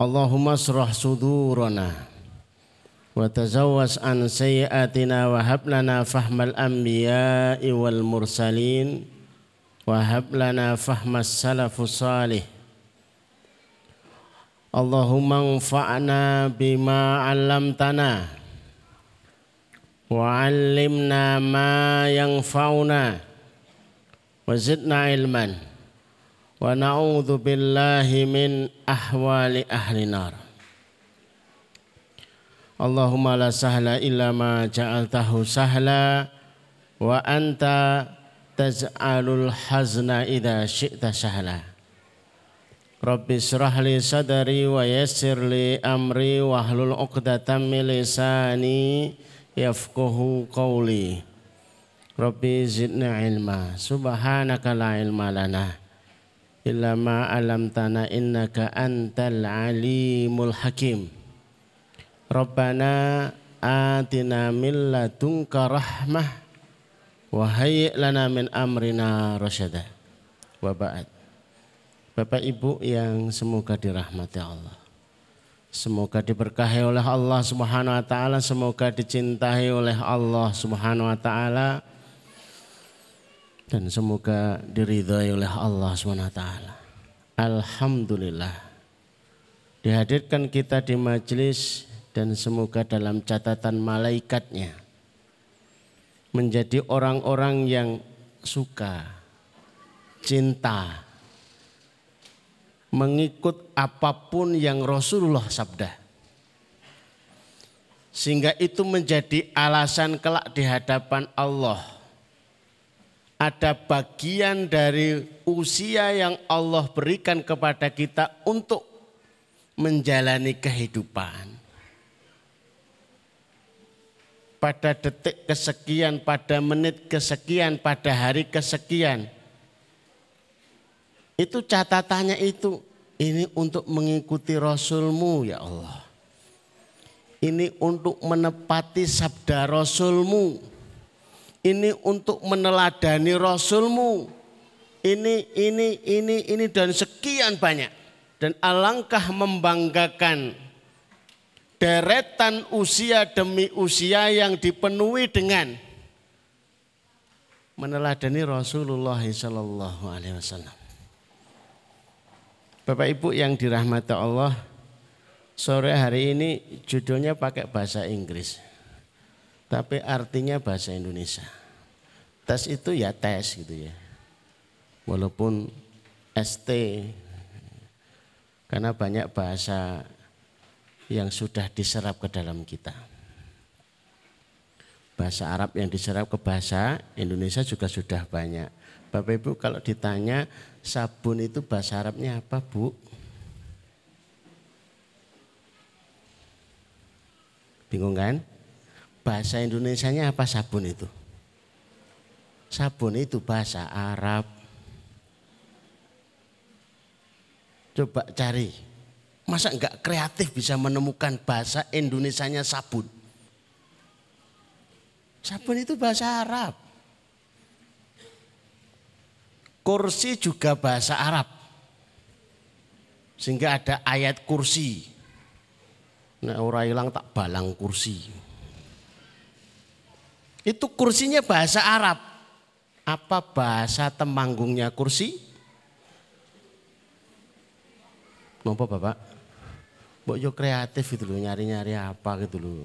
Allahumma surah sudurana wa tazawwas an sayyiatina wa hab lana fahmal anbiya'i wal mursalin wa hab lana fahmas salafus salih Allahumma anfa'na bima 'allamtana wa 'allimna ma yanfa'una wa zidna ilman wa na'udzu billahi min ahwali ahli nar. Allahumma la sahla illa ma ja'altahu sahla wa anta taj'alul hazna idza syi'ta sahla. Rabbi israh li sadri wa yassir li amri wa hlul 'uqdatam min lisani yafqahu qawli. Rabbi zidni ilma subhanaka la ilma lana illa ma alamtana innaka antal alimul hakim. Rabbana atina min ladunka rahmah wa hayyi lana min amrina rasyada. Wa ba'd. Bapak Ibu yang semoga dirahmati Allah. Semoga diberkahi oleh Allah Subhanahu wa taala, semoga dicintai oleh Allah Subhanahu wa taala dan semoga diridhai oleh Allah SWT. Alhamdulillah. Dihadirkan kita di majelis dan semoga dalam catatan malaikatnya menjadi orang-orang yang suka, cinta, mengikut apa pun yang Rasulullah sabda. Sehingga itu menjadi alasan kelak di hadapan Allah ada bagian dari usia yang Allah berikan kepada kita untuk menjalani kehidupan. Pada detik kesekian, pada menit kesekian, pada hari kesekian. Itu catatannya itu, ini untuk mengikuti Rasulmu ya Allah. Ini untuk menepati sabda Rasulmu ini untuk meneladani Rasulmu. Ini, ini, ini, ini dan sekian banyak. Dan alangkah membanggakan deretan usia demi usia yang dipenuhi dengan meneladani Rasulullah Sallallahu Alaihi Wasallam. Bapak Ibu yang dirahmati Allah, sore hari ini judulnya pakai bahasa Inggris tapi artinya bahasa Indonesia. Tes itu ya tes gitu ya. Walaupun ST karena banyak bahasa yang sudah diserap ke dalam kita. Bahasa Arab yang diserap ke bahasa Indonesia juga sudah banyak. Bapak Ibu kalau ditanya sabun itu bahasa Arabnya apa Bu? Bingung kan? Bahasa Indonesianya apa sabun itu? Sabun itu bahasa Arab. Coba cari. Masa enggak kreatif bisa menemukan bahasa Indonesianya sabun? Sabun itu bahasa Arab. Kursi juga bahasa Arab. Sehingga ada ayat kursi. Nah, orang hilang tak balang kursi. Itu kursinya bahasa Arab. Apa bahasa temanggungnya kursi? Nopo Bapak? Mbok yo kreatif gitu loh, nyari-nyari apa gitu loh.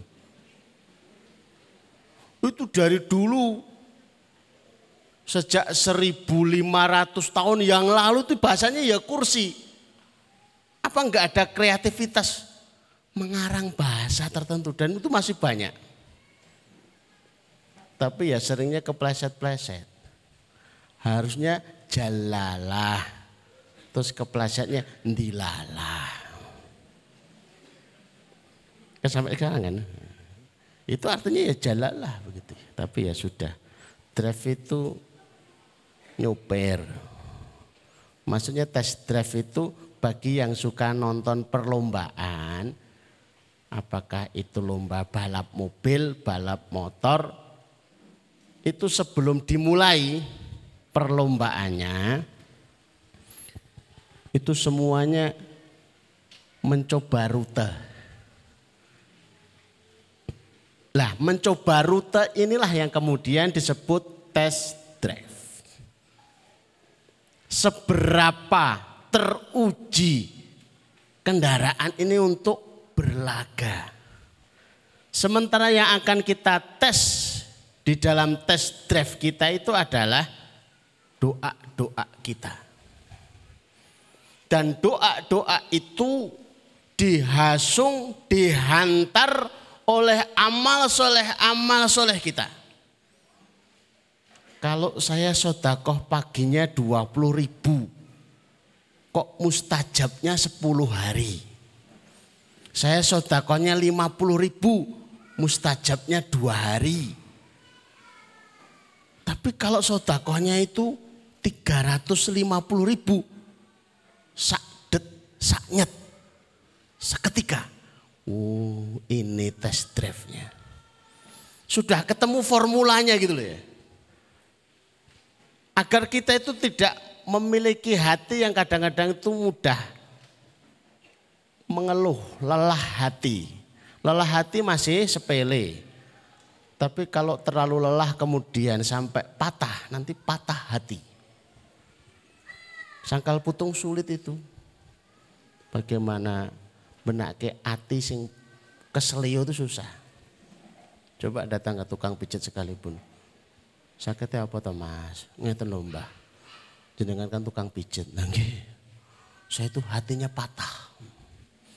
Itu dari dulu sejak 1500 tahun yang lalu itu bahasanya ya kursi. Apa enggak ada kreativitas mengarang bahasa tertentu dan itu masih banyak. Tapi ya seringnya kepleset-pleset. Harusnya jalalah. Terus keplesetnya ndilalah. Kan sampai sekarang kan. Itu artinya ya jalalah begitu. Tapi ya sudah. Drive itu nyopir. Maksudnya tes drive itu bagi yang suka nonton perlombaan, apakah itu lomba balap mobil, balap motor, itu sebelum dimulai perlombaannya, itu semuanya mencoba rute. Lah mencoba rute inilah yang kemudian disebut test drive. Seberapa teruji kendaraan ini untuk berlaga. Sementara yang akan kita tes di dalam tes drive kita itu adalah doa-doa kita. Dan doa-doa itu dihasung, dihantar oleh amal soleh amal soleh kita. Kalau saya sodakoh paginya 20 ribu, kok mustajabnya 10 hari. Saya sodakonya 50 ribu, mustajabnya dua hari. Tapi kalau sodakonya itu 350 ribu, sakdet, saknyet, seketika. Oh ini tes drive-nya. Sudah ketemu formulanya gitu loh ya. Agar kita itu tidak memiliki hati yang kadang-kadang itu mudah mengeluh, lelah hati. Lelah hati masih sepele. Tapi kalau terlalu lelah kemudian sampai patah, nanti patah hati. Sangkal putung sulit itu. Bagaimana benake hati sing keselio itu susah. Coba datang ke tukang pijat sekalipun. Sakitnya apa toh mas? Ngeten lomba jenengan kan tukang pijit. Nangge. Saya itu hatinya patah.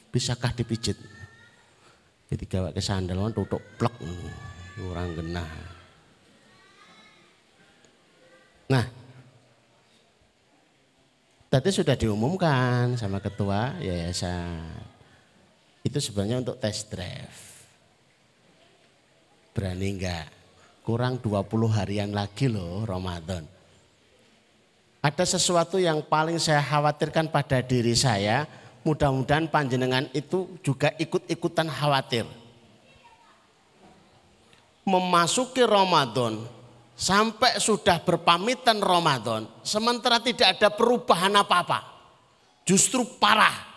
Bisakah dipijit? Jadi gawak ke sandal tutup plek orang genah. Nah, tadi sudah diumumkan sama ketua yayasan. Itu sebenarnya untuk test drive. Berani enggak? Kurang 20 harian lagi loh Ramadan ada sesuatu yang paling saya khawatirkan pada diri saya, mudah-mudahan panjenengan itu juga ikut-ikutan khawatir. Memasuki Ramadan, sampai sudah berpamitan Ramadan, sementara tidak ada perubahan apa-apa. Justru parah.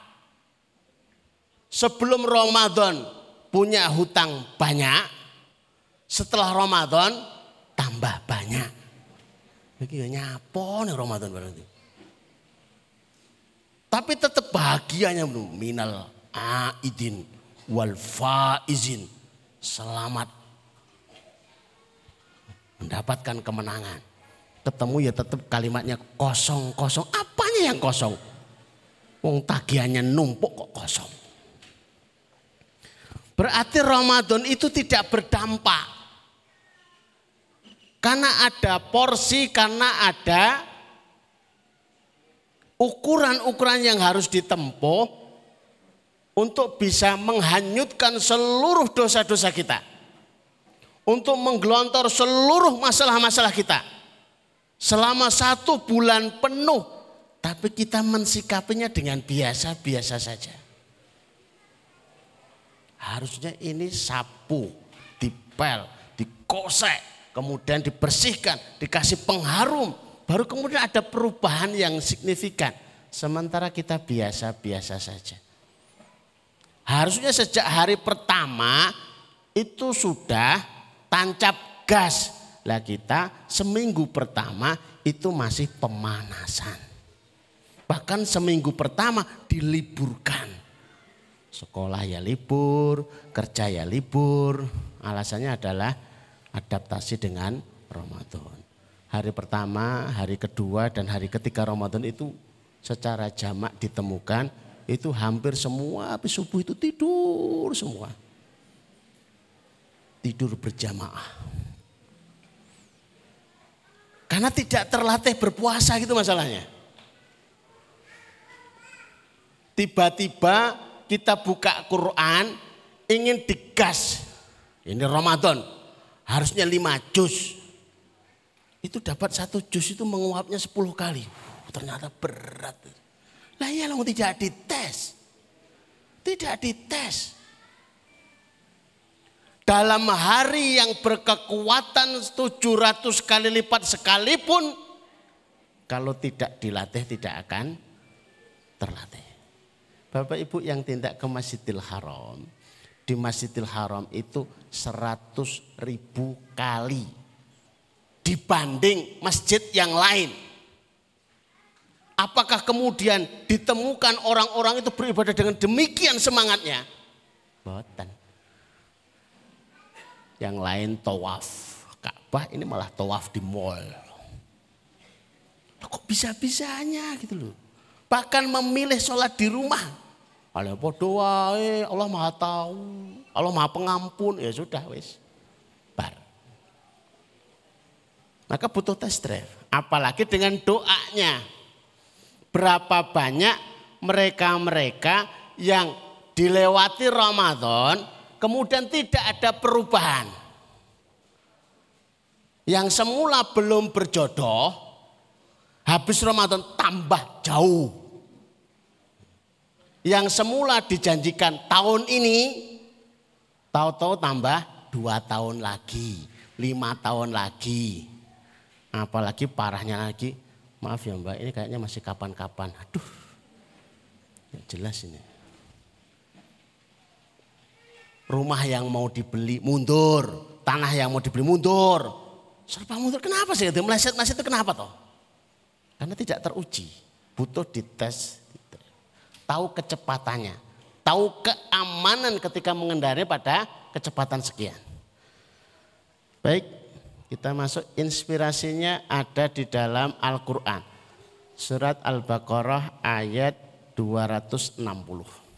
Sebelum Ramadan punya hutang banyak, setelah Ramadan tambah banyak. Iki ya nyapo nih Ramadan berarti. Tapi tetap bahagianya minal aidin wal faizin. Selamat mendapatkan kemenangan. Ketemu ya tetap kalimatnya kosong-kosong. Apanya yang kosong? Wong tagihannya numpuk kok kosong. Berarti Ramadan itu tidak berdampak karena ada porsi, karena ada ukuran-ukuran yang harus ditempuh untuk bisa menghanyutkan seluruh dosa-dosa kita. Untuk menggelontor seluruh masalah-masalah kita. Selama satu bulan penuh. Tapi kita mensikapinya dengan biasa-biasa saja. Harusnya ini sapu, dipel, dikosek, kemudian dibersihkan, dikasih pengharum, baru kemudian ada perubahan yang signifikan. Sementara kita biasa-biasa saja. Harusnya sejak hari pertama itu sudah tancap gas. Lah kita seminggu pertama itu masih pemanasan. Bahkan seminggu pertama diliburkan. Sekolah ya libur, kerja ya libur. Alasannya adalah adaptasi dengan Ramadan. Hari pertama, hari kedua, dan hari ketiga Ramadan itu secara jamak ditemukan itu hampir semua habis subuh itu tidur semua. Tidur berjamaah. Karena tidak terlatih berpuasa gitu masalahnya. Tiba-tiba kita buka Quran ingin digas. Ini Ramadan harusnya lima juz. Itu dapat satu juz itu menguapnya sepuluh kali. ternyata berat. Lah iya tidak dites. Tidak dites. Dalam hari yang berkekuatan 700 kali lipat sekalipun. Kalau tidak dilatih tidak akan terlatih. Bapak Ibu yang tindak ke Masjidil Haram di Masjidil Haram itu 100 ribu kali dibanding masjid yang lain. Apakah kemudian ditemukan orang-orang itu beribadah dengan demikian semangatnya? Boten. Yang lain tawaf. Ka'bah ini malah tawaf di mall. Kok bisa-bisanya gitu loh. Bahkan memilih sholat di rumah. Allah doa, Allah maha tahu, Allah maha pengampun, ya sudah wis. Bar. Maka butuh test drive. Apalagi dengan doanya. Berapa banyak mereka-mereka yang dilewati Ramadan kemudian tidak ada perubahan. Yang semula belum berjodoh, habis Ramadan tambah jauh yang semula dijanjikan tahun ini, tahu-tahu tambah dua tahun lagi, lima tahun lagi. Apalagi parahnya lagi, maaf ya mbak, ini kayaknya masih kapan-kapan. Aduh, jelas ini. Rumah yang mau dibeli mundur, tanah yang mau dibeli mundur. Serba mundur, kenapa sih? Meleset-meleset itu kenapa toh? Karena tidak teruji, butuh dites tahu kecepatannya, tahu keamanan ketika mengendarai pada kecepatan sekian. Baik, kita masuk inspirasinya ada di dalam Al-Quran. Surat Al-Baqarah ayat 260.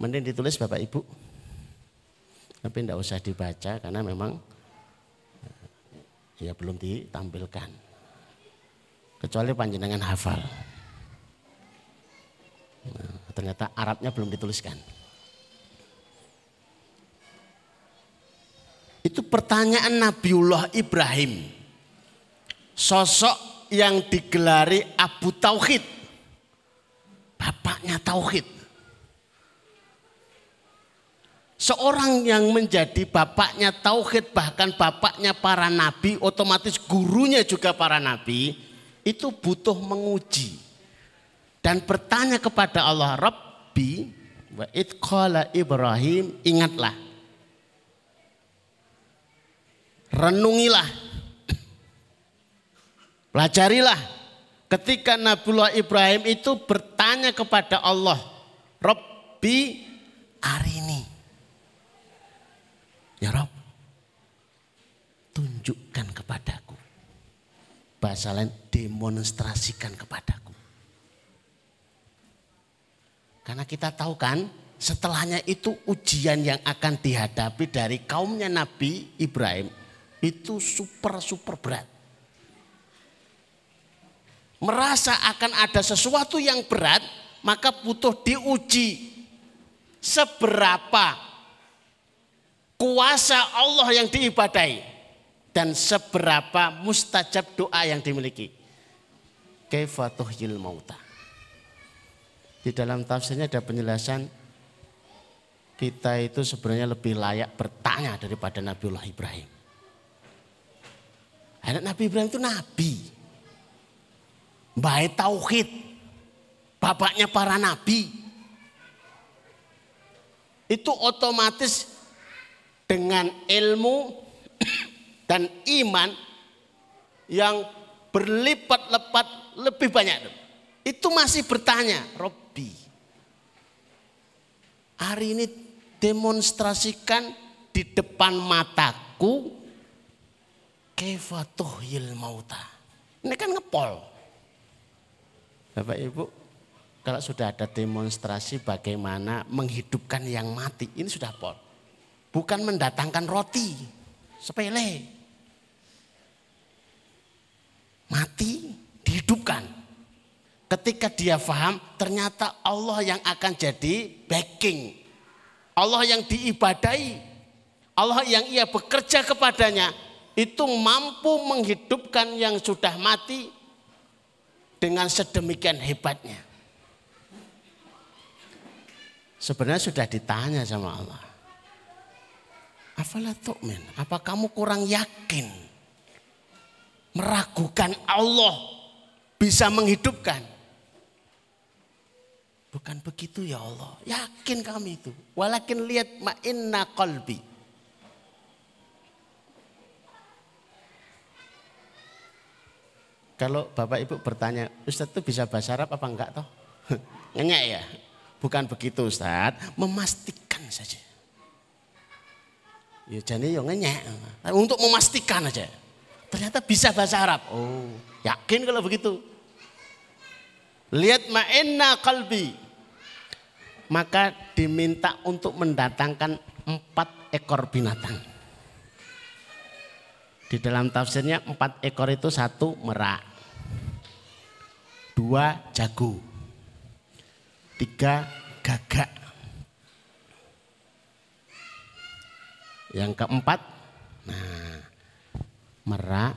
Mending ditulis Bapak Ibu. Tapi tidak usah dibaca karena memang ya belum ditampilkan. Kecuali panjenengan hafal. Nah, ternyata Arabnya belum dituliskan. Itu pertanyaan Nabiullah Ibrahim. Sosok yang digelari Abu Tauhid. Bapaknya Tauhid. Seorang yang menjadi bapaknya Tauhid bahkan bapaknya para nabi otomatis gurunya juga para nabi itu butuh menguji dan bertanya kepada Allah Rabbi wa itqala Ibrahim ingatlah. Renungilah. Pelajarilah. Ketika Nabiullah Ibrahim itu bertanya kepada Allah Rabbi arini ya Rabb tunjukkan kepadaku bahasa lain demonstrasikan kepadaku karena kita tahu kan setelahnya itu ujian yang akan dihadapi dari kaumnya Nabi Ibrahim itu super-super berat. Merasa akan ada sesuatu yang berat maka butuh diuji seberapa kuasa Allah yang diibadai dan seberapa mustajab doa yang dimiliki. Kaifatuhil mauta. Di dalam tafsirnya ada penjelasan kita itu sebenarnya lebih layak bertanya daripada Nabiullah Ibrahim. Anak Nabi Ibrahim itu nabi. Baik tauhid. Bapaknya para nabi. Itu otomatis dengan ilmu dan iman yang berlipat-lipat lebih banyak. Itu masih bertanya, Rob Nabi. Hari ini demonstrasikan di depan mataku kefatuhil mauta. Ini kan ngepol. Bapak Ibu, kalau sudah ada demonstrasi bagaimana menghidupkan yang mati, ini sudah pol. Bukan mendatangkan roti, sepele. Mati, dihidupkan. Ketika dia faham, ternyata Allah yang akan jadi backing. Allah yang diibadai. Allah yang ia bekerja kepadanya. Itu mampu menghidupkan yang sudah mati dengan sedemikian hebatnya. Sebenarnya sudah ditanya sama Allah. Afala tu'min? Apa kamu kurang yakin? Meragukan Allah bisa menghidupkan. Bukan begitu ya Allah. Yakin kami itu. Walakin lihat ma'inna qalbi. Kalau Bapak Ibu bertanya, Ustadz itu bisa bahasa Arab apa enggak toh? Ngenyek ya? Bukan begitu Ustadz, memastikan saja. Ya jadi ya ngenyek. Untuk memastikan aja. Ternyata bisa bahasa Arab. Oh, yakin kalau begitu. Lihat ma'inna kalbi. Maka diminta untuk mendatangkan empat ekor binatang. Di dalam tafsirnya empat ekor itu satu merak dua jago, tiga gagak. Yang keempat, nah merak,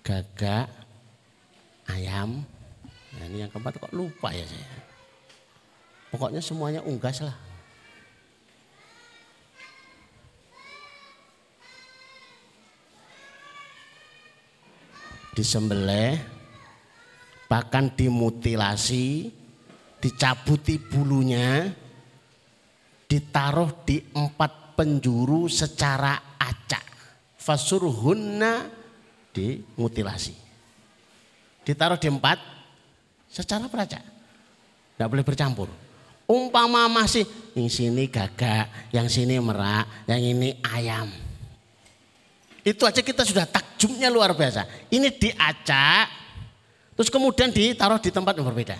gagak, ayam. Nah, ini yang keempat kok lupa ya saya. Pokoknya semuanya unggas lah. Disembelih bahkan dimutilasi, dicabuti bulunya, ditaruh di empat penjuru secara acak. Fasurhunna dimutilasi. Ditaruh di empat secara peracak. Tidak boleh bercampur. Umpama masih yang sini gagak, yang sini merak, yang ini ayam. Itu aja kita sudah takjubnya luar biasa. Ini diacak, Terus kemudian ditaruh di tempat yang berbeda.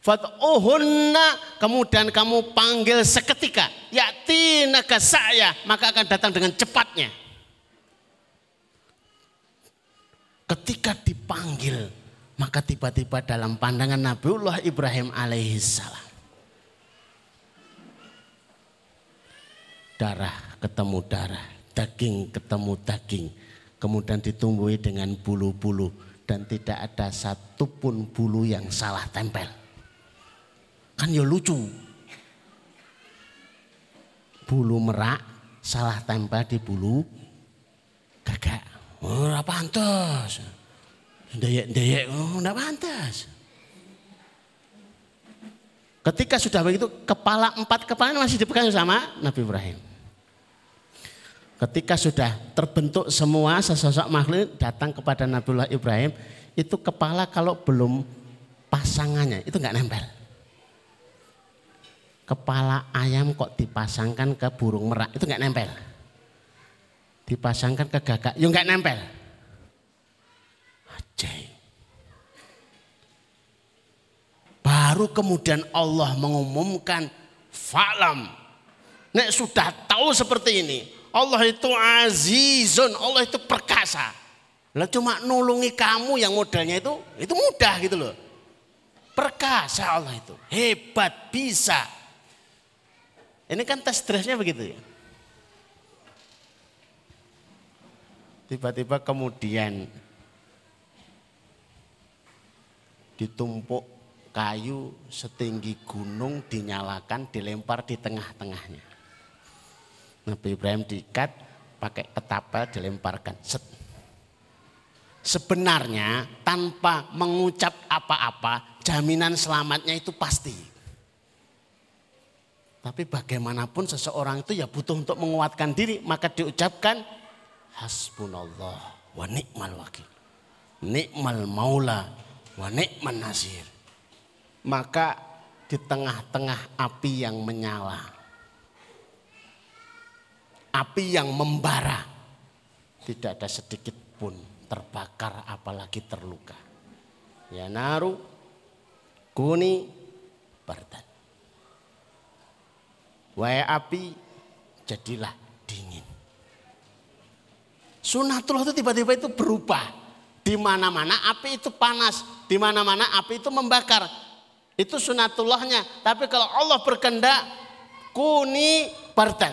Fat'uhunna kemudian kamu panggil seketika. Yaktina ke saya maka akan datang dengan cepatnya. Ketika dipanggil maka tiba-tiba dalam pandangan Nabiullah Ibrahim alaihissalam. Darah ketemu darah, daging ketemu daging. Kemudian ditumbuhi dengan bulu-bulu dan tidak ada satupun bulu yang salah tempel. Kan ya lucu. Bulu merak salah tempel di bulu gagak. Oh, ora pantas. Ndeyek-ndeyek, oh, enggak pantas. Ketika sudah begitu, kepala empat kepala masih dipegang sama Nabi Ibrahim. Ketika sudah terbentuk semua sesosok makhluk datang kepada Nabiullah Ibrahim, itu kepala kalau belum pasangannya itu nggak nempel. Kepala ayam kok dipasangkan ke burung merak itu nggak nempel. Dipasangkan ke gagak, ya nggak nempel. Ajaib. Baru kemudian Allah mengumumkan falam. Nek sudah tahu seperti ini, Allah itu azizun, Allah itu perkasa. Lah cuma nulungi kamu yang modalnya itu itu mudah gitu loh. Perkasa Allah itu, hebat bisa. Ini kan tes stresnya begitu ya. Tiba-tiba kemudian ditumpuk kayu setinggi gunung dinyalakan dilempar di tengah-tengahnya. Nabi Ibrahim diikat pakai ketapel dilemparkan. Set. Sebenarnya tanpa mengucap apa-apa jaminan selamatnya itu pasti. Tapi bagaimanapun seseorang itu ya butuh untuk menguatkan diri maka diucapkan hasbunallah wa ni'mal wakil. Nikmal maula wa ni'man nasir. Maka di tengah-tengah api yang menyala api yang membara. Tidak ada sedikit pun terbakar apalagi terluka. Ya naru kuni bardan. Wahai api jadilah dingin. Sunatullah itu tiba-tiba itu berubah. Di mana-mana api itu panas, di mana-mana api itu membakar. Itu sunatullahnya. Tapi kalau Allah berkehendak kuni bardan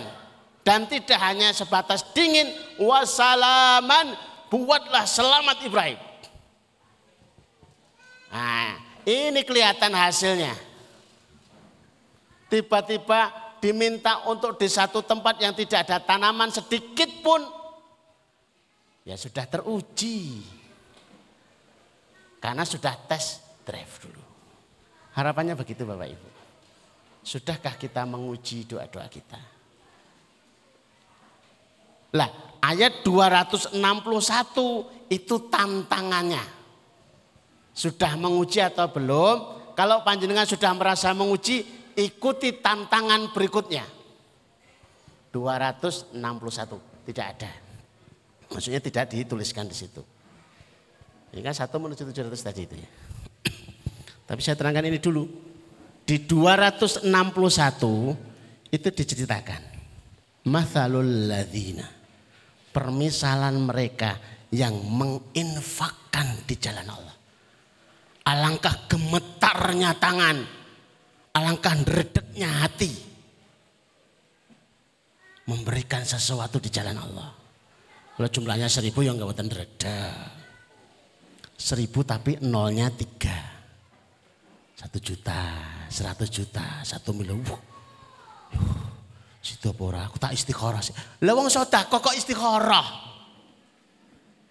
dan tidak hanya sebatas dingin wasalaman buatlah selamat Ibrahim. Nah, ini kelihatan hasilnya. Tiba-tiba diminta untuk di satu tempat yang tidak ada tanaman sedikit pun ya sudah teruji. Karena sudah tes drive dulu. Harapannya begitu Bapak Ibu. Sudahkah kita menguji doa-doa kita? Lah, ayat 261 itu tantangannya. Sudah menguji atau belum? Kalau panjenengan sudah merasa menguji, ikuti tantangan berikutnya. 261 tidak ada. Maksudnya tidak dituliskan di situ. Ini kan satu menuju 700 tadi itu ya. Tapi saya terangkan ini dulu. Di 261 itu diceritakan. Mathalul ladhina. Permisalan mereka yang menginfakkan di jalan Allah. Alangkah gemetarnya tangan. Alangkah redeknya hati. Memberikan sesuatu di jalan Allah. Kalau jumlahnya seribu yang gak buatan redek. Seribu tapi nolnya tiga. Satu juta, seratus juta, satu miliar. Wuh. Situ pora, aku tak istikharah sih. Lah wong sedekah kok istikharah?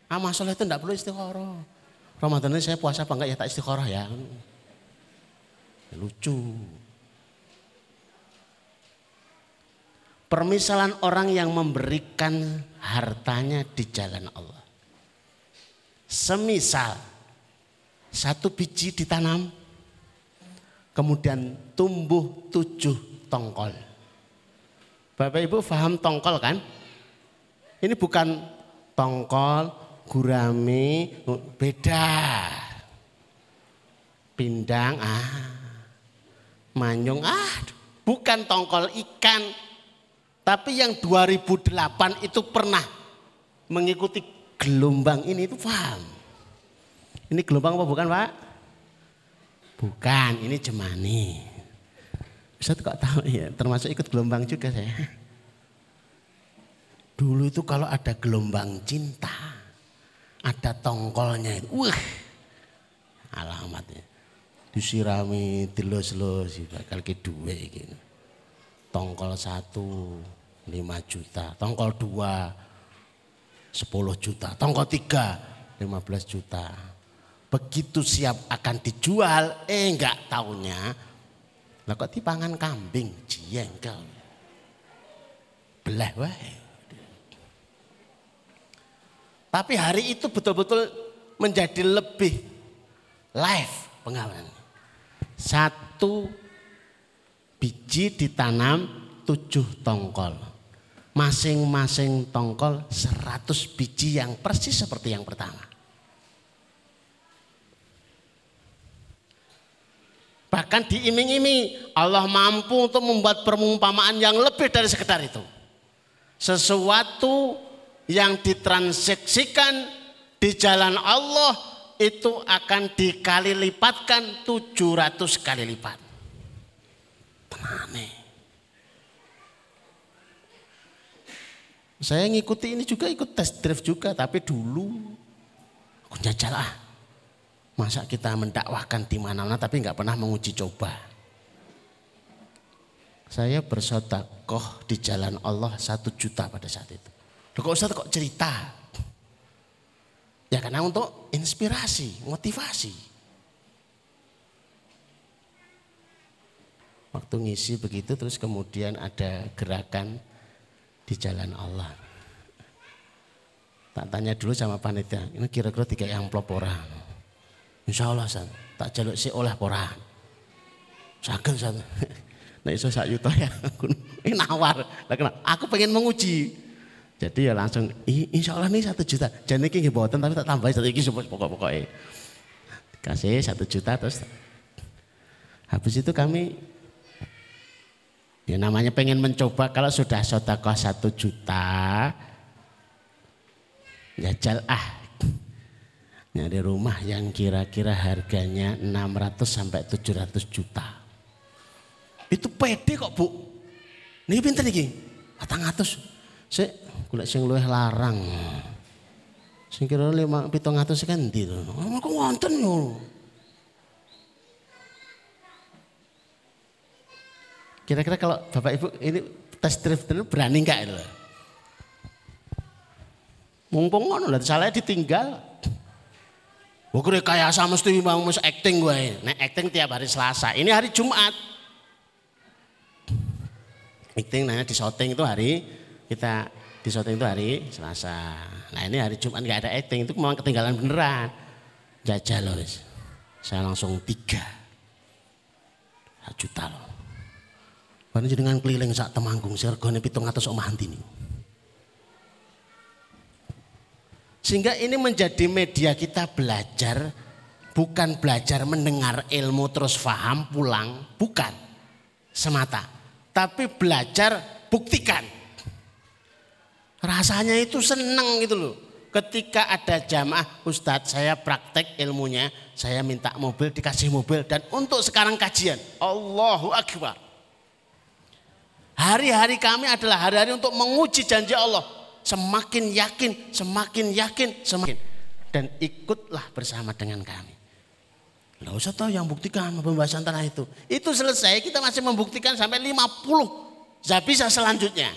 Ah masalah itu enggak perlu istikharah. Ramadan ini saya puasa apa enggak ya tak istikharah ya. Lucu. Permisalan orang yang memberikan hartanya di jalan Allah. Semisal satu biji ditanam, kemudian tumbuh tujuh tongkol. Bapak Ibu paham tongkol kan? Ini bukan tongkol, gurame, beda. Pindang, ah, manyung, ah, bukan tongkol ikan. Tapi yang 2008 itu pernah mengikuti gelombang ini itu paham. Ini gelombang apa bukan Pak? Bukan, ini jemani. Bisa kok tahu ya, termasuk ikut gelombang juga saya. Dulu itu kalau ada gelombang cinta, ada tongkolnya itu, wah alamatnya. Disirami, dilos-los, bakal ke dua gitu. Tongkol satu, lima juta. Tongkol dua, sepuluh juta. Tongkol tiga, lima belas juta. Begitu siap akan dijual, eh enggak taunya. Lah kok dipangan kambing, jengkel. Belah wae. Tapi hari itu betul-betul menjadi lebih live pengawalan. Satu biji ditanam tujuh tongkol. Masing-masing tongkol seratus biji yang persis seperti yang pertama. Bahkan diiming-iming Allah mampu untuk membuat perumpamaan yang lebih dari sekedar itu. Sesuatu yang ditransaksikan di jalan Allah itu akan dikali lipatkan 700 kali lipat. Tenane. Saya ngikuti ini juga ikut test drive juga tapi dulu aku jajal ah. Masa kita mendakwahkan di mana-mana tapi nggak pernah menguji coba. Saya bersodakoh di jalan Allah satu juta pada saat itu. Loh kok Ustaz kok cerita? Ya karena untuk inspirasi, motivasi. Waktu ngisi begitu terus kemudian ada gerakan di jalan Allah. Tak tanya dulu sama panitia, ini kira-kira tiga yang orang. Insya Allah san, tak jaluk si oleh pora. Sagel san. Nek iso sak juta ya. Ini nawar. Aku pengen menguji. Jadi ya langsung insya Allah nih satu juta. Jadi ini tapi tak tambahin satu ini pokok-pokoknya. Kasih satu juta terus habis itu kami ya namanya pengen mencoba kalau sudah sodakoh satu juta jajal ah nyari rumah yang kira-kira harganya 600 sampai 700 juta. Itu pede kok bu. Nih pinter nih, patang atus. Saya kulit sing luwih larang. Sing kira lima pitung atus kan di tuh. Aku wonten yo. Kira-kira kalau bapak ibu ini tes drive dulu berani nggak itu? Mumpung ngono lah, salah ditinggal. Gue sama mesti mau mus acting gue. Nek acting tiap hari Selasa. Ini hari Jumat. Acting nanya di shooting itu hari kita di shooting itu hari Selasa. Nah ini hari Jumat nggak ada acting itu memang ketinggalan beneran. Jajal loh. Saya langsung tiga. Juta loh. Karena dengan keliling saat temanggung, sergone pitung atas omah ini. Sehingga ini menjadi media kita belajar, bukan belajar mendengar ilmu terus faham pulang, bukan semata. Tapi belajar buktikan. Rasanya itu seneng gitu loh. Ketika ada jamaah Ustadz saya praktek ilmunya, saya minta mobil, dikasih mobil. Dan untuk sekarang kajian, Allahu Akbar. Hari-hari kami adalah hari-hari untuk menguji janji Allah semakin yakin, semakin yakin, semakin. Dan ikutlah bersama dengan kami. Tidak usah tahu yang buktikan pembahasan tanah itu. Itu selesai kita masih membuktikan sampai 50 bisa selanjutnya.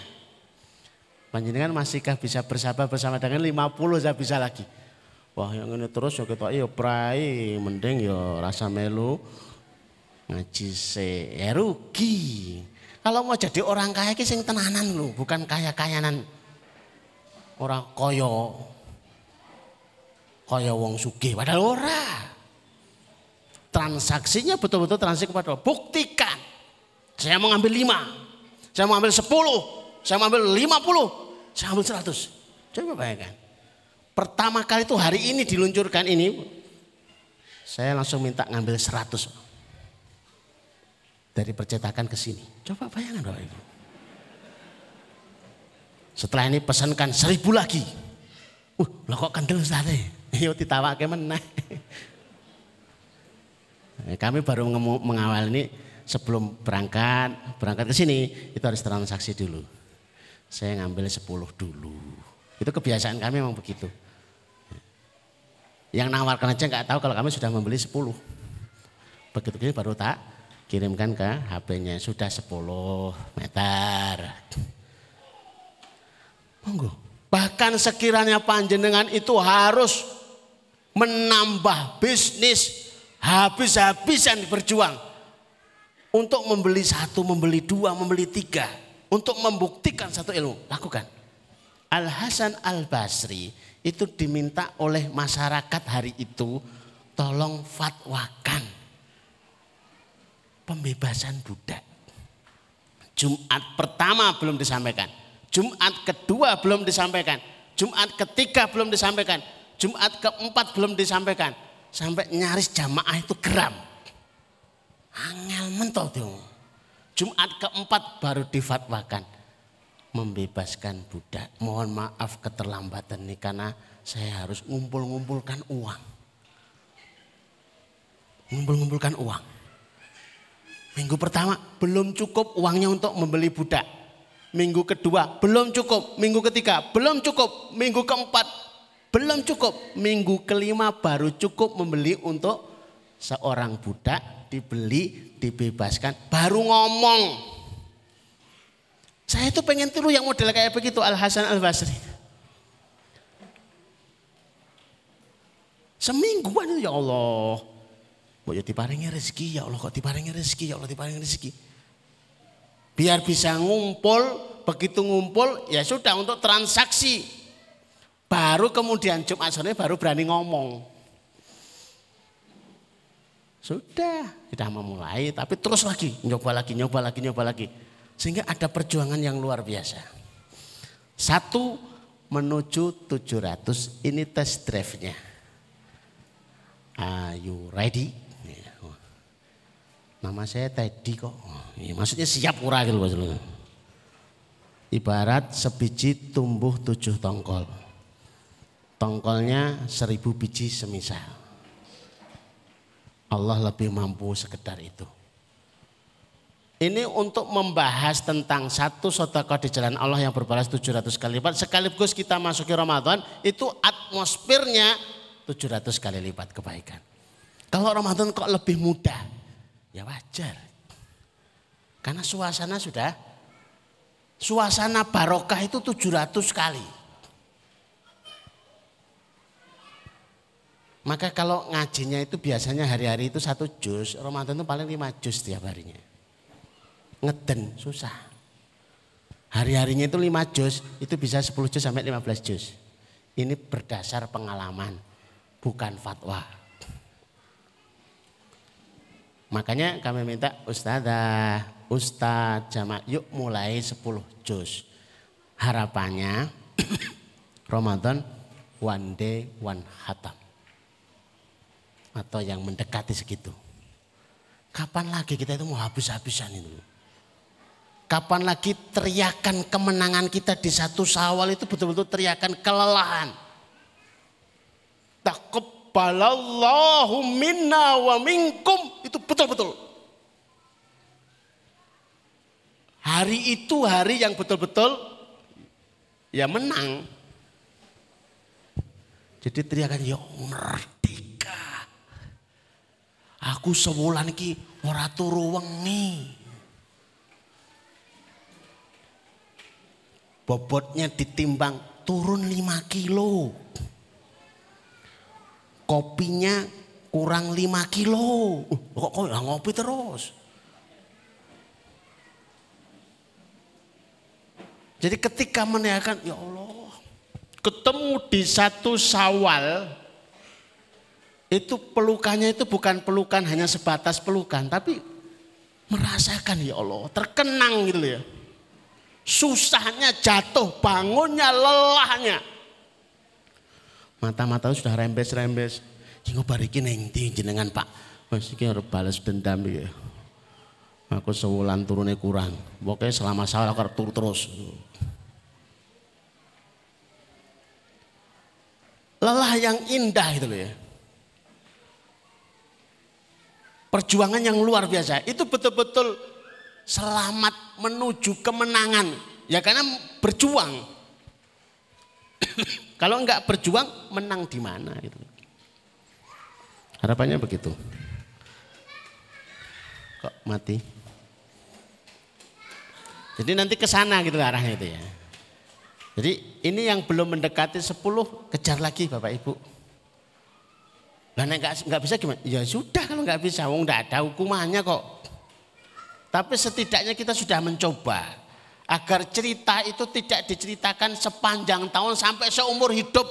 Panjenengan masihkah bisa bersabar bersama dengan 50 bisa lagi. Wah yang ini terus ya kita iya prai mending ya rasa melu ngaji se ya. Kalau mau jadi orang kaya ki sing tenanan lu, bukan kaya-kayanan Ora kaya kaya wong sugih padahal ora. Transaksinya betul-betul transaksi kepada buktikan. Saya mau ngambil lima, saya mau ngambil sepuluh, saya mau ngambil lima puluh, saya ambil seratus. Coba bayangkan. Pertama kali itu hari ini diluncurkan ini, saya langsung minta ngambil seratus dari percetakan ke sini. Coba bayangkan Bapak Ibu. Setelah ini pesankan seribu lagi. Uh, lo kok kendel Ustaz? Yo ditawake meneh. Eh, kami baru mengawal ini sebelum berangkat, berangkat ke sini itu harus transaksi dulu. Saya ngambil sepuluh dulu. Itu kebiasaan kami memang begitu. Yang nawarkan aja nggak tahu kalau kami sudah membeli sepuluh. Begitu ini baru tak kirimkan ke HP-nya sudah sepuluh meter. Monggo. Bahkan sekiranya panjenengan itu harus menambah bisnis habis-habisan berjuang untuk membeli satu, membeli dua, membeli tiga, untuk membuktikan satu ilmu, lakukan. Al Hasan Al Basri itu diminta oleh masyarakat hari itu tolong fatwakan pembebasan budak. Jumat pertama belum disampaikan. Jumat kedua belum disampaikan. Jumat ketiga belum disampaikan. Jumat keempat belum disampaikan. Sampai nyaris jamaah itu geram. Angel mentol tuh. Jumat keempat baru difatwakan. Membebaskan budak. Mohon maaf keterlambatan ini karena saya harus ngumpul-ngumpulkan uang. Ngumpul-ngumpulkan uang. Minggu pertama belum cukup uangnya untuk membeli budak Minggu kedua belum cukup, minggu ketiga belum cukup, minggu keempat belum cukup, minggu kelima baru cukup membeli untuk seorang budak dibeli, dibebaskan, baru ngomong. Saya itu pengen tiru yang model kayak begitu Al Hasan Al Basri. Semingguan ya Allah. Mau ya diparingi rezeki ya Allah kok diparingi rezeki ya Allah diparingi rezeki. Biar bisa ngumpul, begitu ngumpul ya sudah untuk transaksi. Baru kemudian Jumat sore baru berani ngomong. Sudah, kita memulai tapi terus lagi, nyoba lagi, nyoba lagi, nyoba lagi. Sehingga ada perjuangan yang luar biasa. Satu menuju 700 ini test drive-nya. Are you ready? Nama saya Teddy kok. Ya, maksudnya siap ura gitu maksudnya. Ibarat sebiji tumbuh tujuh tongkol. Tongkolnya seribu biji semisal. Allah lebih mampu sekedar itu. Ini untuk membahas tentang satu sotako di jalan Allah yang berbalas 700 kali lipat. Sekaligus kita masuki Ramadan itu atmosfernya 700 kali lipat kebaikan. Kalau Ramadan kok lebih mudah, Ya wajar. Karena suasana sudah suasana barokah itu 700 kali. Maka kalau ngajinya itu biasanya hari-hari itu satu jus, Ramadan itu paling lima jus tiap harinya. Ngeden, susah. Hari-harinya itu lima jus, itu bisa 10 jus sampai 15 jus. Ini berdasar pengalaman, bukan fatwa. Makanya kami minta ustazah, ustaz jamaah yuk mulai 10 juz. Harapannya Ramadan one day one hatam. Atau yang mendekati segitu. Kapan lagi kita itu mau habis-habisan itu? Kapan lagi teriakan kemenangan kita di satu sawal itu betul-betul teriakan kelelahan. Takut taqabbalallahu minna wa minkum itu betul-betul. Hari itu hari yang betul-betul ya menang. Jadi teriakan ya merdeka. Aku sebulan ki ora turu wengi. Bobotnya ditimbang turun 5 kilo kopinya kurang 5 kilo. Kok kok ngopi terus? Jadi ketika menanyakan, ya Allah, ketemu di satu sawal, itu pelukannya itu bukan pelukan hanya sebatas pelukan, tapi merasakan ya Allah, terkenang gitu ya. Susahnya jatuh bangunnya, lelahnya. Mata-mata sudah rembes-rembes. Jingo bariki neng jenengan Pak. Mas iki harus balas dendam ya. Aku sewulan turunnya kurang. Pokoknya selama sahur aku tur terus. Lelah yang indah itu loh ya. Perjuangan yang luar biasa. Itu betul-betul selamat menuju kemenangan. Ya karena berjuang. Kalau enggak berjuang, menang di mana gitu. Harapannya begitu. Kok mati? Jadi nanti ke sana gitu arahnya itu ya. Jadi ini yang belum mendekati 10 kejar lagi Bapak Ibu. Lah enggak enggak bisa gimana? Ya sudah kalau enggak bisa, wong enggak ada hukumannya kok. Tapi setidaknya kita sudah mencoba agar cerita itu tidak diceritakan sepanjang tahun sampai seumur hidup.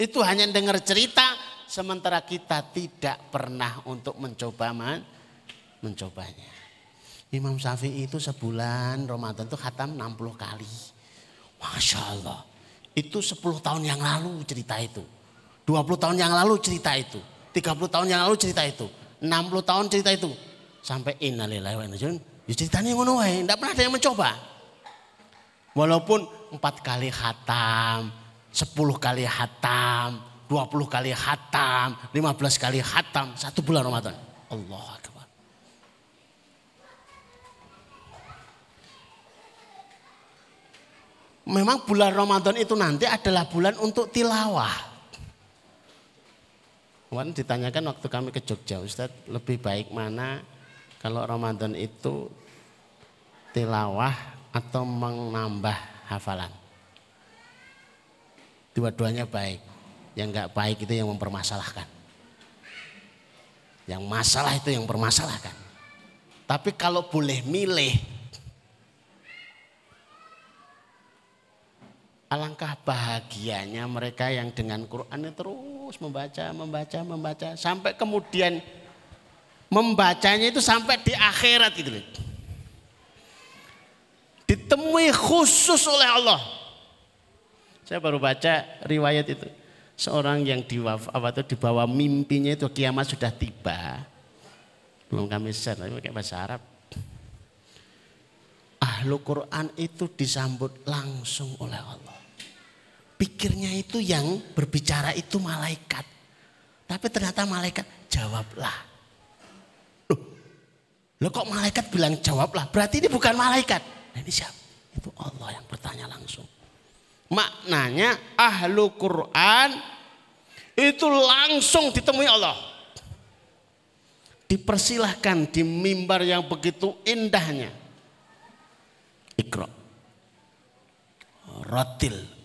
Itu hanya dengar cerita sementara kita tidak pernah untuk mencoba man, mencobanya. Imam Syafi'i itu sebulan Ramadan itu khatam 60 kali. Masya Allah. Itu 10 tahun yang lalu cerita itu. 20 tahun yang lalu cerita itu. 30 tahun yang lalu cerita itu. 60 tahun cerita itu. Sampai innalillahi wa inna Ya ceritanya ngono wae, pernah ada yang mencoba. Walaupun empat kali hatam, sepuluh kali hatam, dua puluh kali hatam, lima belas kali hatam, satu bulan Ramadan. Allah Akbar. Memang bulan Ramadan itu nanti adalah bulan untuk tilawah. Wan ditanyakan waktu kami ke Jogja, Ustadz lebih baik mana kalau Ramadan itu tilawah atau menambah hafalan. Dua-duanya baik. Yang enggak baik itu yang mempermasalahkan. Yang masalah itu yang mempermasalahkan. Tapi kalau boleh milih, alangkah bahagianya mereka yang dengan Quran terus membaca, membaca, membaca sampai kemudian membacanya itu sampai di akhirat gitu. Ditemui khusus oleh Allah. Saya baru baca riwayat itu. Seorang yang di apa itu dibawa mimpinya itu kiamat sudah tiba. Belum kami share, tapi pakai bahasa Arab. Ahlu Quran itu disambut langsung oleh Allah. Pikirnya itu yang berbicara itu malaikat. Tapi ternyata malaikat jawablah. Loh, loh kok malaikat bilang jawablah? Berarti ini bukan malaikat. Ini siapa? Itu Allah yang bertanya langsung. Maknanya ahlu Quran itu langsung ditemui Allah. Dipersilahkan di mimbar yang begitu indahnya. Ikro. Rotil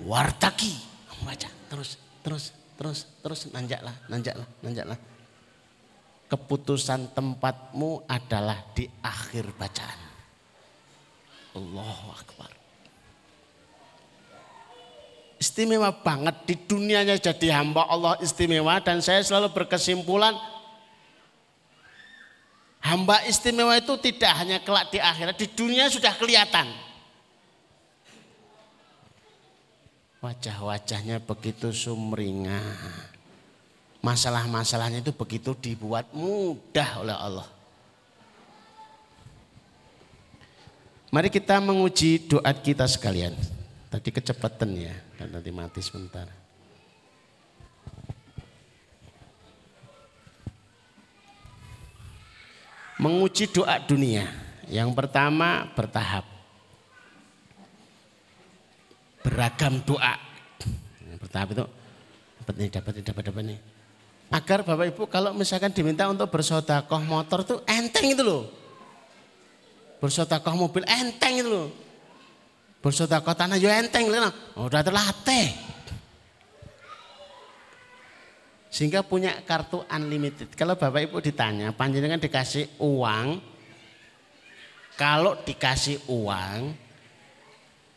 wartaki baca terus terus terus terus nanjaklah nanjaklah nanjaklah keputusan tempatmu adalah di akhir bacaan. Allahu Akbar. Istimewa banget di dunianya jadi hamba Allah istimewa dan saya selalu berkesimpulan hamba istimewa itu tidak hanya kelak di akhirat di dunia sudah kelihatan. Wajah-wajahnya begitu sumringah. Masalah-masalahnya itu begitu dibuat mudah oleh Allah. Mari kita menguji doa kita sekalian. Tadi kecepatan ya, dan nanti mati sebentar. Menguji doa dunia. Yang pertama bertahap beragam doa. Pertama itu dapat nih, dapat nih, dapat dapat nih. Agar Bapak Ibu kalau misalkan diminta untuk bersodakoh motor itu enteng itu loh. Bersodakoh mobil enteng itu loh. Bersodakoh tanah juga enteng loh. Oh, udah terlatih. Sehingga punya kartu unlimited. Kalau Bapak Ibu ditanya, panjenengan dikasih uang, kalau dikasih uang,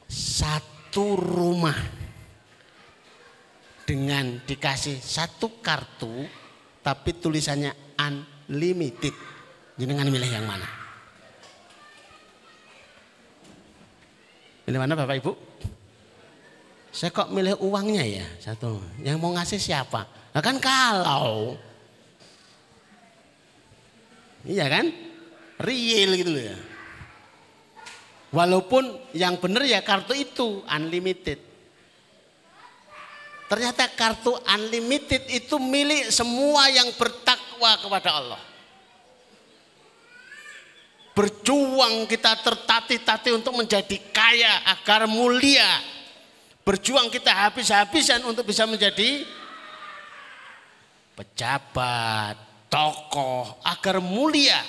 satu rumah dengan dikasih satu kartu tapi tulisannya unlimited. Jenengan milih yang mana? Milih mana Bapak Ibu? Saya kok milih uangnya ya satu. Yang mau ngasih siapa? Nah kan kalau Iya kan? Real gitu loh ya. Walaupun yang benar ya kartu itu unlimited. Ternyata kartu unlimited itu milik semua yang bertakwa kepada Allah. Berjuang kita tertatih-tatih untuk menjadi kaya agar mulia. Berjuang kita habis-habisan untuk bisa menjadi pejabat, tokoh, agar mulia.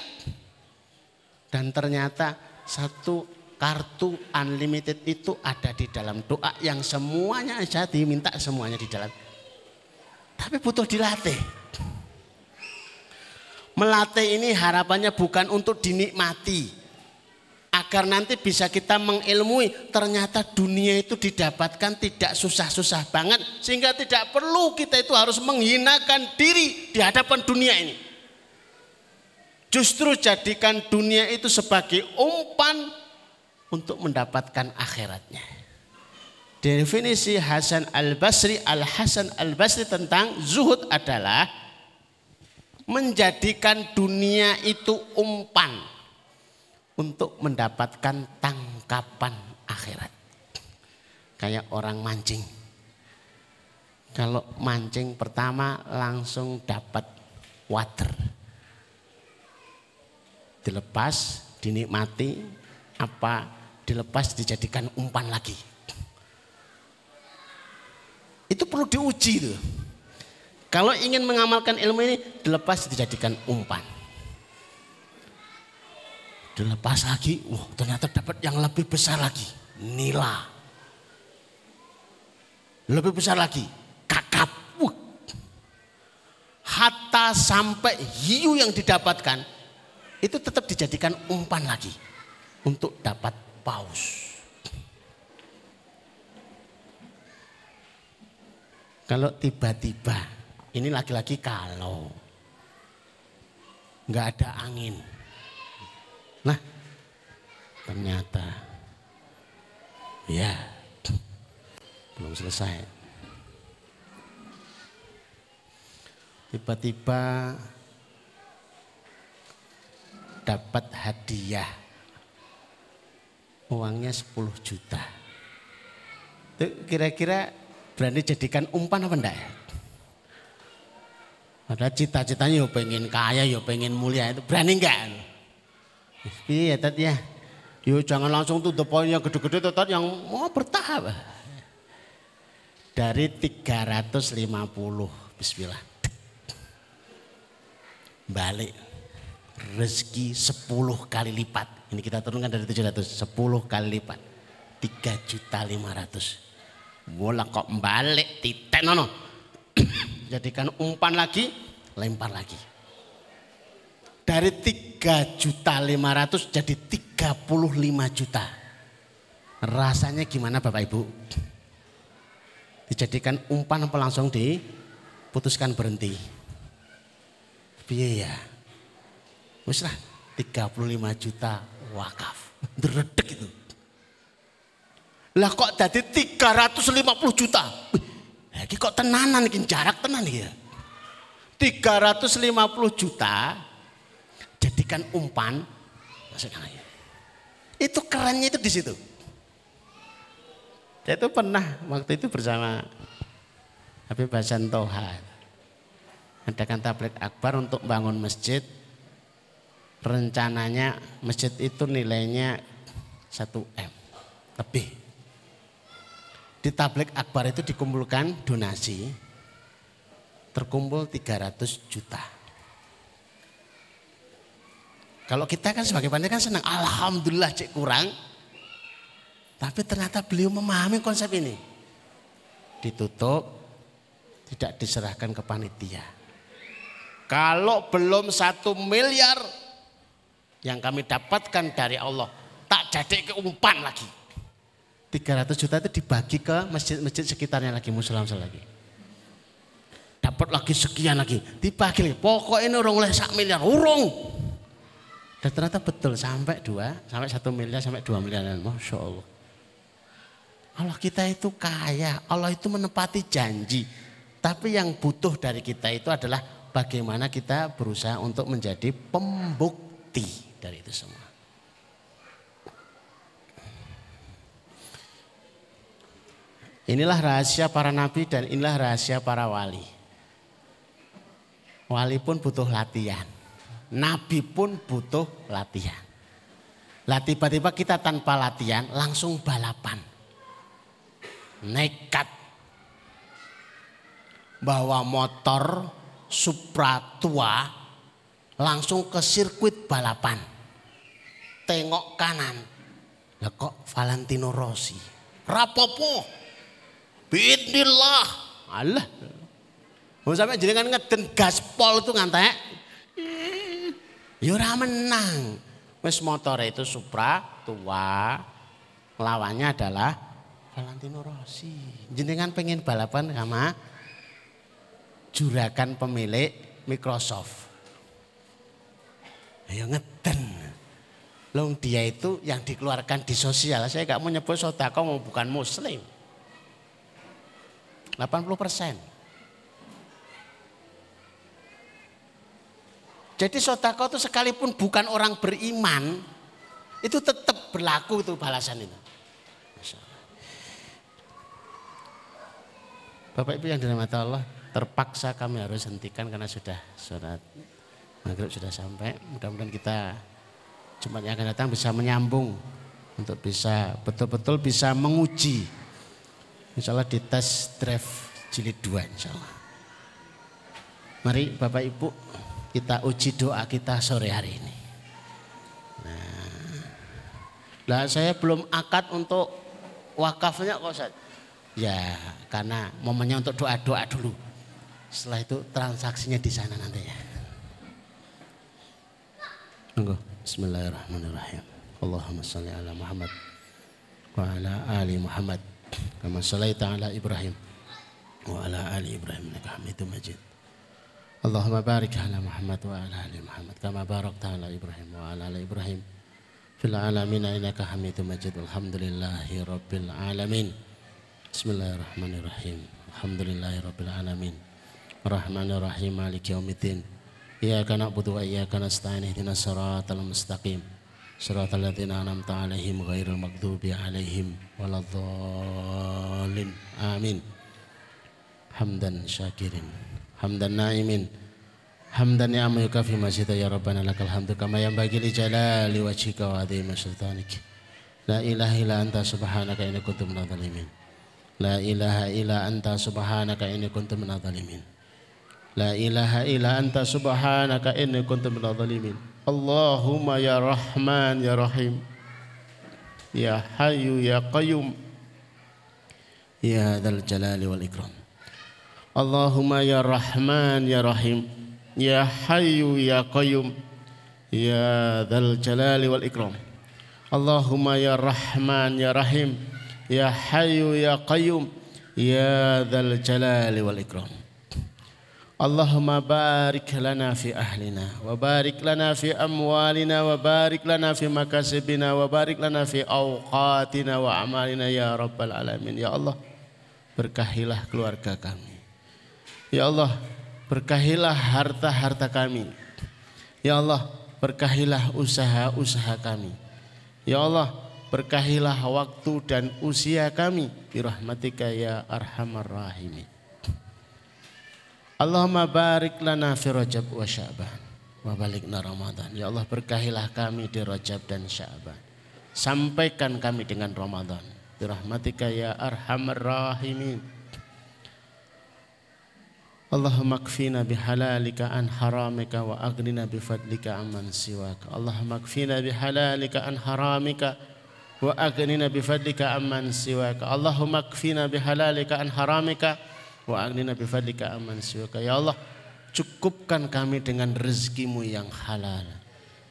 Dan ternyata satu kartu unlimited itu ada di dalam doa yang semuanya aja diminta semuanya di dalam. Tapi butuh dilatih. Melatih ini harapannya bukan untuk dinikmati. Agar nanti bisa kita mengilmui ternyata dunia itu didapatkan tidak susah-susah banget. Sehingga tidak perlu kita itu harus menghinakan diri di hadapan dunia ini. Justru jadikan dunia itu sebagai umpan untuk mendapatkan akhiratnya. Definisi Hasan Al-Basri, Al-Hasan Al-Basri tentang zuhud adalah menjadikan dunia itu umpan untuk mendapatkan tangkapan akhirat. Kayak orang mancing. Kalau mancing pertama langsung dapat water. Dilepas, dinikmati, apa dilepas dijadikan umpan lagi. Itu perlu diuji tuh. Kalau ingin mengamalkan ilmu ini dilepas dijadikan umpan. Dilepas lagi, wah ternyata dapat yang lebih besar lagi. Nila. Lebih besar lagi, kakap. Wah. Hatta sampai hiu yang didapatkan itu tetap dijadikan umpan lagi untuk dapat paus. Kalau tiba-tiba, ini lagi-lagi kalau nggak ada angin. Nah, ternyata ya belum selesai. Tiba-tiba dapat hadiah uangnya 10 juta. Itu kira-kira berani jadikan umpan apa enggak ya? Cita-citanya yo pengen kaya, yo pengen mulia itu berani enggak? Iya tadi ya. Yo jangan langsung tuh poinnya gede-gede tuh yang mau bertahap. Dari 350 bismillah. Balik rezeki 10 kali lipat. Ini kita turunkan dari 700, 10 kali lipat. 3 juta 500. Bola kok balik titik nono jadikan umpan lagi, lempar lagi. Dari 3 juta 500 jadi 35 juta. Rasanya gimana Bapak Ibu? Dijadikan umpan apa langsung diputuskan berhenti? Biaya. Wis lah 35 juta wakaf. Deredek itu. Lah kok jadi 350 juta? Lagi kok tenanan iki jarak tenan ya. 350 juta jadikan umpan ya. Itu kerennya itu di situ. Saya itu pernah waktu itu bersama Habib Hasan Toha. Adakan tablet akbar untuk bangun masjid. Rencananya masjid itu nilainya 1 M lebih di tablik akbar itu dikumpulkan donasi terkumpul 300 juta. Kalau kita kan sebagai panitia kan senang, alhamdulillah cek kurang. Tapi ternyata beliau memahami konsep ini. Ditutup, tidak diserahkan ke panitia. Kalau belum satu miliar yang kami dapatkan dari Allah, tak jadi keumpan lagi. 300 juta itu dibagi ke masjid-masjid sekitarnya lagi musola lagi. Dapat lagi sekian lagi, dibagi lagi. Pokoknya ini orang oleh sak miliar, urung. Dan ternyata betul sampai dua, sampai satu miliar, sampai dua miliar. Masya Allah. Allah kita itu kaya, Allah itu menepati janji. Tapi yang butuh dari kita itu adalah bagaimana kita berusaha untuk menjadi pembukti dari itu semua. Inilah rahasia para nabi dan inilah rahasia para wali. Wali pun butuh latihan. Nabi pun butuh latihan. Lah tiba-tiba kita tanpa latihan langsung balapan. Nekat. Bawa motor Supra tua langsung ke sirkuit balapan. Tengok kanan. Lah kok Valentino Rossi. Rapopo Bismillah. Allah. Mau sampai jenengan ngeden gaspol itu ngantek. Ya ora menang. Wis motor itu Supra tua. Lawannya adalah Valentino Rossi. Jenengan pengen balapan sama juragan pemilik Microsoft. Ya ngeden. Long dia itu yang dikeluarkan di sosial. Saya gak mau nyebut sodako mau bukan muslim. 80 persen. Jadi sotako itu sekalipun bukan orang beriman, itu tetap berlaku itu balasan itu. Bapak Ibu yang dirahmati Allah, terpaksa kami harus hentikan karena sudah surat maghrib sudah sampai. Mudah-mudahan kita Jumat yang akan datang bisa menyambung untuk bisa betul-betul bisa menguji Insya Allah di tes drive jilid 2 insya Allah. Mari Bapak Ibu kita uji doa kita sore hari ini. Nah, saya belum akad untuk wakafnya kok Ustaz. Ya karena momennya untuk doa-doa dulu. Setelah itu transaksinya di sana nanti ya. Bismillahirrahmanirrahim. Allahumma salli ala Muhammad wa ala ali Muhammad kama sallaita ala Ibrahim wa ala ali Ibrahim innaka Hamidum Majid. Allahumma barik ala Muhammad wa ala ali Muhammad kama barakta ala Ibrahim wa ala ali Ibrahim fil alamin innaka Hamidum Majid. Alhamdulillahi rabbil alamin. Bismillahirrahmanirrahim. Alhamdulillahi rabbil alamin. Rahmanirrahim maliki yaumiddin. الرحمن الرحيم مالك يوم الدين إياك نعبد وإياك نستعين اهدنا الصراط المستقيم صراط الذين أنعمت عليهم غير المغضوب عليهم ولا الضالين آمين حمدا شاكرين حمدا نائمين حمدا نعم يكفي مسجد يا ربنا لك الحمد كما ينبغي لجلال وجهك وعظيم سلطانك لا إله إلا أنت سبحانك إني كنت من الظالمين لا إله إلا أنت سبحانك إني كنت من الظالمين لا إله إلا أنت سبحانك إني كنت من الظالمين. اللهم يا رحمن يا رحيم يا حي يا قيوم يا ذا الجلال والإكرام. اللهم يا رحمن يا رحيم يا حي يا قيوم يا ذا الجلال والإكرام. اللهم يا رحمن يا رحيم يا حي يا قيوم يا ذا الجلال والإكرام. اللهم بارك لنا في أهلنا وبارك لنا في أموالنا وبارك لنا في مكاسبنا وبارك لنا في أوقاتنا وأعمالنا يا رب العالمين يا الله berkahilah keluarga kami Ya Allah, berkahilah harta-harta kami. Ya Allah, berkahilah usaha-usaha kami. Ya Allah, berkahilah waktu dan usia kami. Birahmatika ya arhamar rahimin. Allahumma barik lana fi Rajab wa Sya'ban wa balikna Ramadan. Ya Allah berkahilah kami di Rajab dan Sya'ban. Sampaikan kami dengan Ramadan. Birahmatika ya arhamar rahimin. Allahumma kfina bihalalika an haramika wa agnina bifadlika amman siwaka. Allahumma kfina bihalalika an haramika wa agnina bifadlika amman siwaka. Allahumma kfina bihalalika an haramika Wa agnina bifadlika aman siwaka. Ya Allah, cukupkan kami dengan rezekimu yang halal.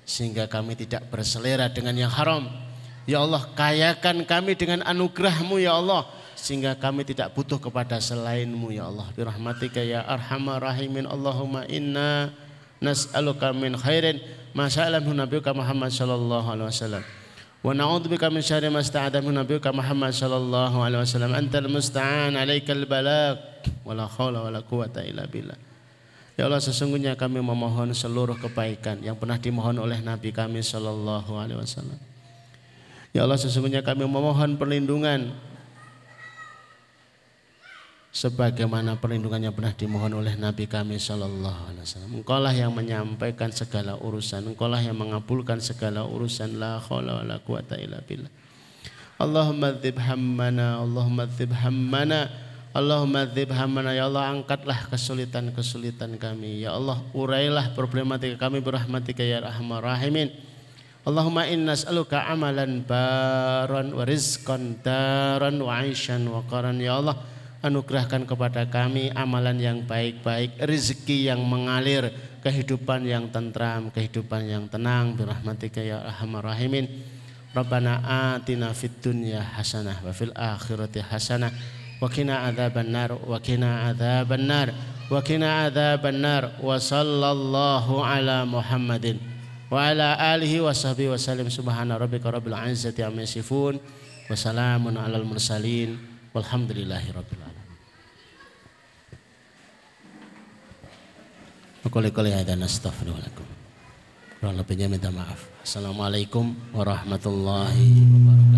Sehingga kami tidak berselera dengan yang haram. Ya Allah, kayakan kami dengan anugerahmu ya Allah. Sehingga kami tidak butuh kepada selainmu ya Allah. Birahmatika ya arhamar rahimin Allahumma inna nas'aluka min khairin. Masalah Nabi Muhammad sallallahu alaihi wasallam wa na'udzubika min syarri ma sta'adha min nabiyuka Muhammad sallallahu alaihi wasallam. Antal musta'an alaikal balagh. Wala haula wala quwata illa billah. Ya Allah sesungguhnya kami memohon seluruh kebaikan yang pernah dimohon oleh Nabi kami sallallahu alaihi wasallam. Ya Allah sesungguhnya kami memohon perlindungan sebagaimana perlindungan yang pernah dimohon oleh Nabi kami Shallallahu Alaihi Wasallam. Engkaulah yang menyampaikan segala urusan, Engkaulah yang mengabulkan segala urusan. La khawla wa la quwata illa billah. Allahumma dzib hammana, Allahumma dzib hammana, Allahumma dzib hammana. Ya Allah angkatlah kesulitan-kesulitan kami. Ya Allah urailah problematika kami berahmatika ya rahmar rahimin. Allahumma inna as'aluka amalan baran wa rizqan daran wa aishan wa qaran. Ya Allah anugerahkan kepada kami amalan yang baik-baik, rezeki yang mengalir, kehidupan yang tentram, kehidupan yang tenang. Birahmatika ya arhamar rahimin. Rabbana atina fid dunya hasanah wa fil akhirati hasanah wa qina adzaban nar wa qina adzaban nar wa qina adzaban nar wa sallallahu ala Muhammadin wa ala alihi wa sahbihi wa sallim subhana rabbika rabbil izzati amma yasifun wa salamun alal mursalin walhamdulillahi rabbil Kali-kali ada nastaghfirullahaladzim. Kurang lebihnya minta maaf. Assalamualaikum warahmatullahi wabarakatuh.